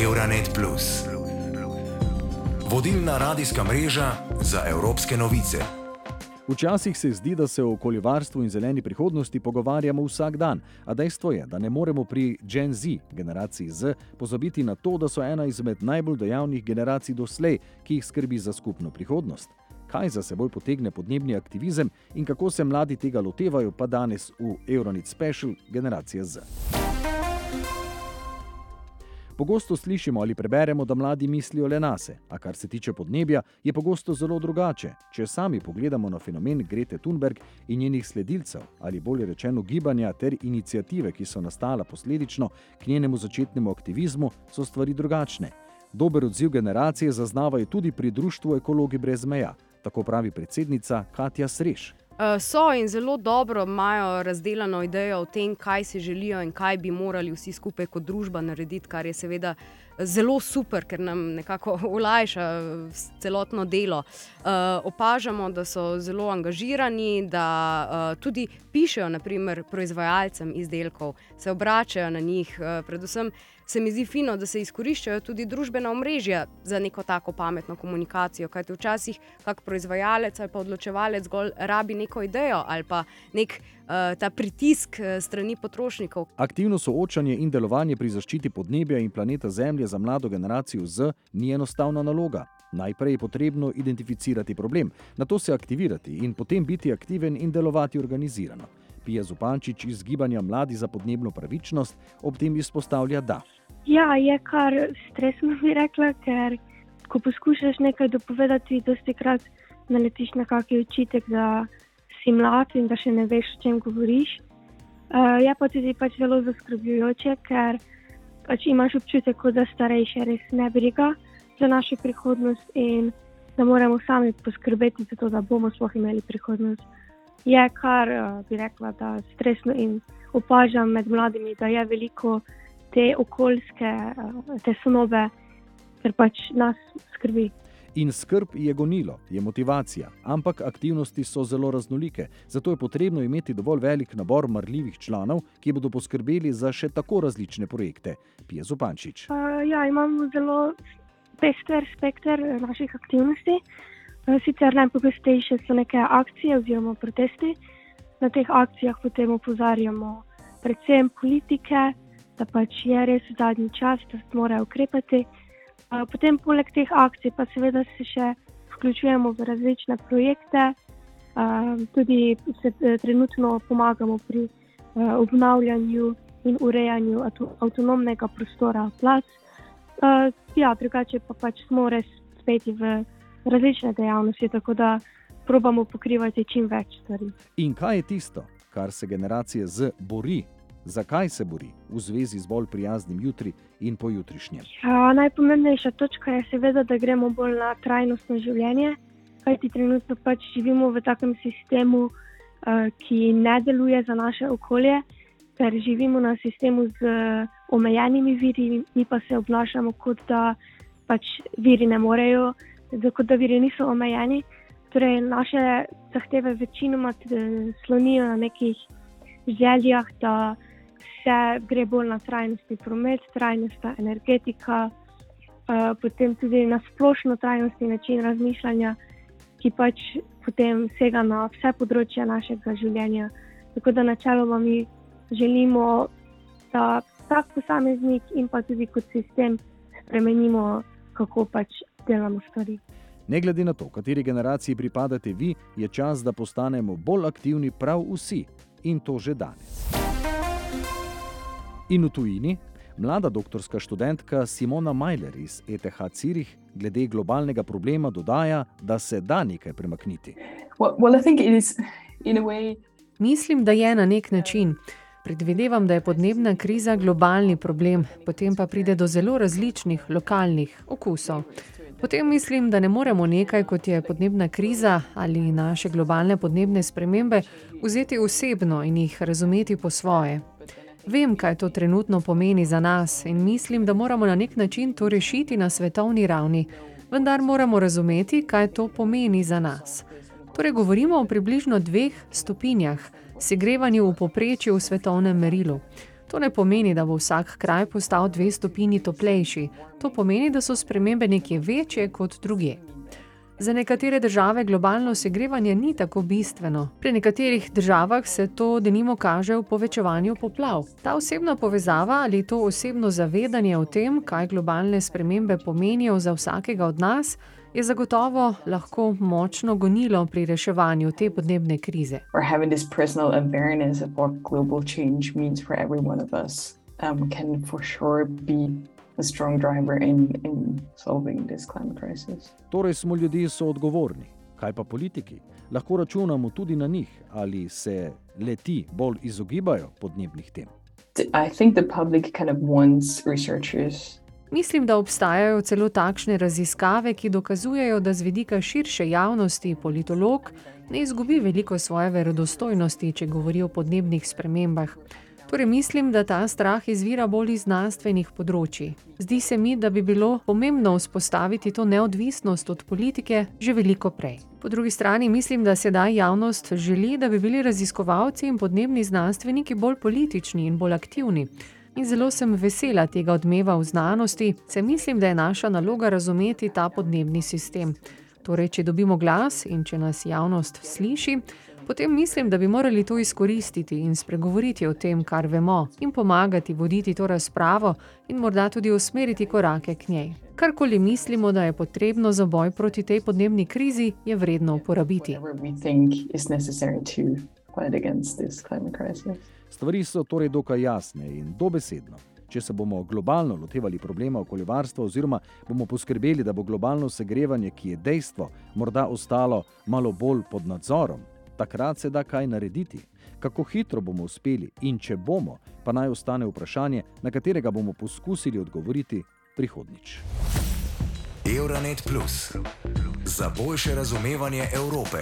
Euronet Plus. Vodilna radijska mreža za evropske novice. Včasih se zdi, da se o okoljevarstvu in zeleni prihodnosti pogovarjamo vsak dan, a dejstvo je, da ne moremo pri Gen Z, generaciji Z, pozabiti na to, da so ena izmed najbolj dejavnih generacij doslej, ki jih skrbi za skupno prihodnost. Kaj za seboj potegne podnebni aktivizem in kako se mladi tega lotevajo, pa danes v Euronet Special generacije Z. Pogosto slišimo ali preberemo, da mladi mislijo le na se, a kar se tiče podnebja, je pogosto zelo drugače. Če sami pogledamo na fenomen Grete Thunberg in njenih sledilcev, ali bolje rečeno gibanja ter inicijative, ki so nastala posledično k njenemu začetnemu aktivizmu, so stvari drugačne. Dober odziv generacije zaznavajo tudi pri Društvu Ekologi brez meja, tako pravi predsednica Katja Sreš. Uh, so in zelo dobro imajo razdeljeno idejo o tem, kaj si želijo in kaj bi morali vsi skupaj kot družba narediti, kar je seveda zelo super, ker nam nekako olajša celotno delo. Uh, opažamo, da so zelo angažirani, da uh, tudi pišejo, naprimer, proizvajalcem izdelkov, se obračajo na njih, uh, predvsem se mi zdi fino, da se izkoriščajo tudi družbena omrežja za neko tako pametno komunikacijo. Kaj ti včasih, kak proizvajalec ali pa odločevalec zgolj rabi neko idejo ali pa nek uh, ta pritisk uh, strani potrošnikov. Aktivno soočanje in delovanje pri zaščiti podnebja in planeta Zemlje za mlado generacijo Z ni enostavna naloga. Najprej je potrebno identificirati problem, na to se aktivirati in potem biti aktiven in delovati organizirano. Pija Zupančič iz Gibanja Mladi za podnebno pravičnost ob tem izpostavlja, da Ja, je kar stresno, bi rekla, ker ko poskušaš nekaj dopovedati, dosti krat naletiš na kakšen očitek, da si mlad in da še ne veš, o čem govoriš. Uh, je pa tudi pač zelo zaskrbljujoče, ker pač imaš občutek, da starejši res ne briga za našo prihodnost in da moramo sami poskrbeti za to, da bomo sploh imeli prihodnost. Je kar, uh, bi rekla, da stresno in opažam med mladimi, da je veliko te okoljske eh, te snove, ker pač nas skrbi. In skrb je gonilo, je motivacija, ampak aktivnosti so zelo raznolike. Zato je potrebno imeti dovolj velik nabor marljivih članov, ki bodo poskrbeli za še tako različne projekte. Pije Zupančič. Uh, ja, imamo zelo pester spektr naših aktivnosti. Uh, sicer najpogostejše so neke akcije oziroma protesti. Na teh akcijah potem opozarjamo predvsem politike, da pač je res zadnji čas, da se mora ukrepati. Potem, poleg teh akcij, pa seveda se še vključujemo v različne projekte, tudi se trenutno pomagamo pri obnavljanju in urejanju avtonomnega prostora Plac. Ja, drugače pa pač smo res spet v različne dejavnosti, tako da probamo pokrivati čim več stvari. In kaj je tisto, kar se generacije z bori Zakaj se bori v zvezi z bolj prijaznim jutri in pojutrišnjem? Najpomembnejša točka je seveda, da gremo bolj na trajnostno življenje, kajti trenutno pač živimo v takem sistemu, ki ne deluje za naše okolje, ker živimo na sistemu z omejenimi viri, mi pa se obnašamo kot da pač viri ne morejo, kot da viri niso omejeni. Torej, naše zahteve večinoma slonijo na nekih željah, da vse gre bolj na trajnostni promet, trajnostna energetika, uh, potem tudi na splošno trajnostni način razmišljanja, ki pač potem sega na vse področje našega življenja. Tako da načeloma mi želimo, da vsak posameznik in pa tudi kot sistem spremenimo, kako pač delamo stvari. Ne glede na to, kateri generaciji pripadate vi, je čas, da postanemo bolj aktivni prav vsi in to že danes. In v tujini, mlada doktorska študentka Simona Majler iz ETH Cirih glede globalnega problema dodaja, da se da nekaj premakniti. Well, well, way... Mislim, da je na nek način. Predvidevam, da je podnebna kriza globalni problem, potem pa pride do zelo različnih lokalnih okusov. Potem mislim, da ne moremo nekaj, kot je podnebna kriza ali naše globalne podnebne spremembe, vzeti osebno in jih razumeti po svoje. Vem, kaj to trenutno pomeni za nas in mislim, da moramo na nek način to rešiti na svetovni ravni, vendar moramo razumeti, kaj to pomeni za nas. Torej, govorimo o približno dveh stopinjah, segrevanju v poprečju v svetovnem merilu. To ne pomeni, da bo vsak kraj postal dve stopinji toplejši, to pomeni, da so spremembe nekje večje kot druge. Za nekatere države globalno segrevanje ni tako bistveno. Pri nekaterih državah se to denimo kaže v povečevanju poplav. Ta osebna povezava ali to osebno zavedanje o tem, kaj globalne spremembe pomenijo za vsakega od nas, je zagotovo lahko močno gonilo pri reševanju te podnebne krize. Um, can for sure be a strong driver in, in solving this climate crisis. Torej smo ljudje soodgovorni. Kaj pa politiki? Lahko računamo tudi na njih, ali se leti bolj izogibajo podnebnih tem? Kind of Mislim, da obstajajo celo takšne raziskave, ki dokazujejo, da z vidika širše javnosti politolog ne izgubi veliko svoje verodostojnosti, če govori o podnebnih spremembah. Torej, mislim, da ta strah izvira bolj iz znanstvenih področji. Zdi se mi, da bi bilo pomembno vzpostaviti to neodvisnost od politike že veliko prej. Po drugi strani mislim, da sedaj javnost želi, da bi bili raziskovalci in podnebni znanstveniki bolj politični in bolj aktivni. In zelo sem vesela tega odmeva v znanosti, saj mislim, da je naša naloga razumeti ta podnebni sistem. Torej, če dobimo glas in če nas javnost sliši, potem mislim, da bi morali to izkoristiti in spregovoriti o tem, kar vemo, in pomagati voditi to razpravo in morda tudi usmeriti korake k njej. Karkoli mislimo, da je potrebno za boj proti tej podnebni krizi, je vredno uporabiti. Stvari so torej dokaj jasne in dobesedno. Če se bomo globalno lotevali problema okoljevarstva, oziroma bomo poskrbeli, da bo globalno segrevanje, ki je dejstvo, morda ostalo malo bolj pod nadzorom, takrat se da kaj narediti. Kako hitro bomo uspeli in če bomo, pa naj ostane vprašanje, na katerega bomo poskusili odgovoriti prihodnič. Euronet Plus za boljše razumevanje Evrope.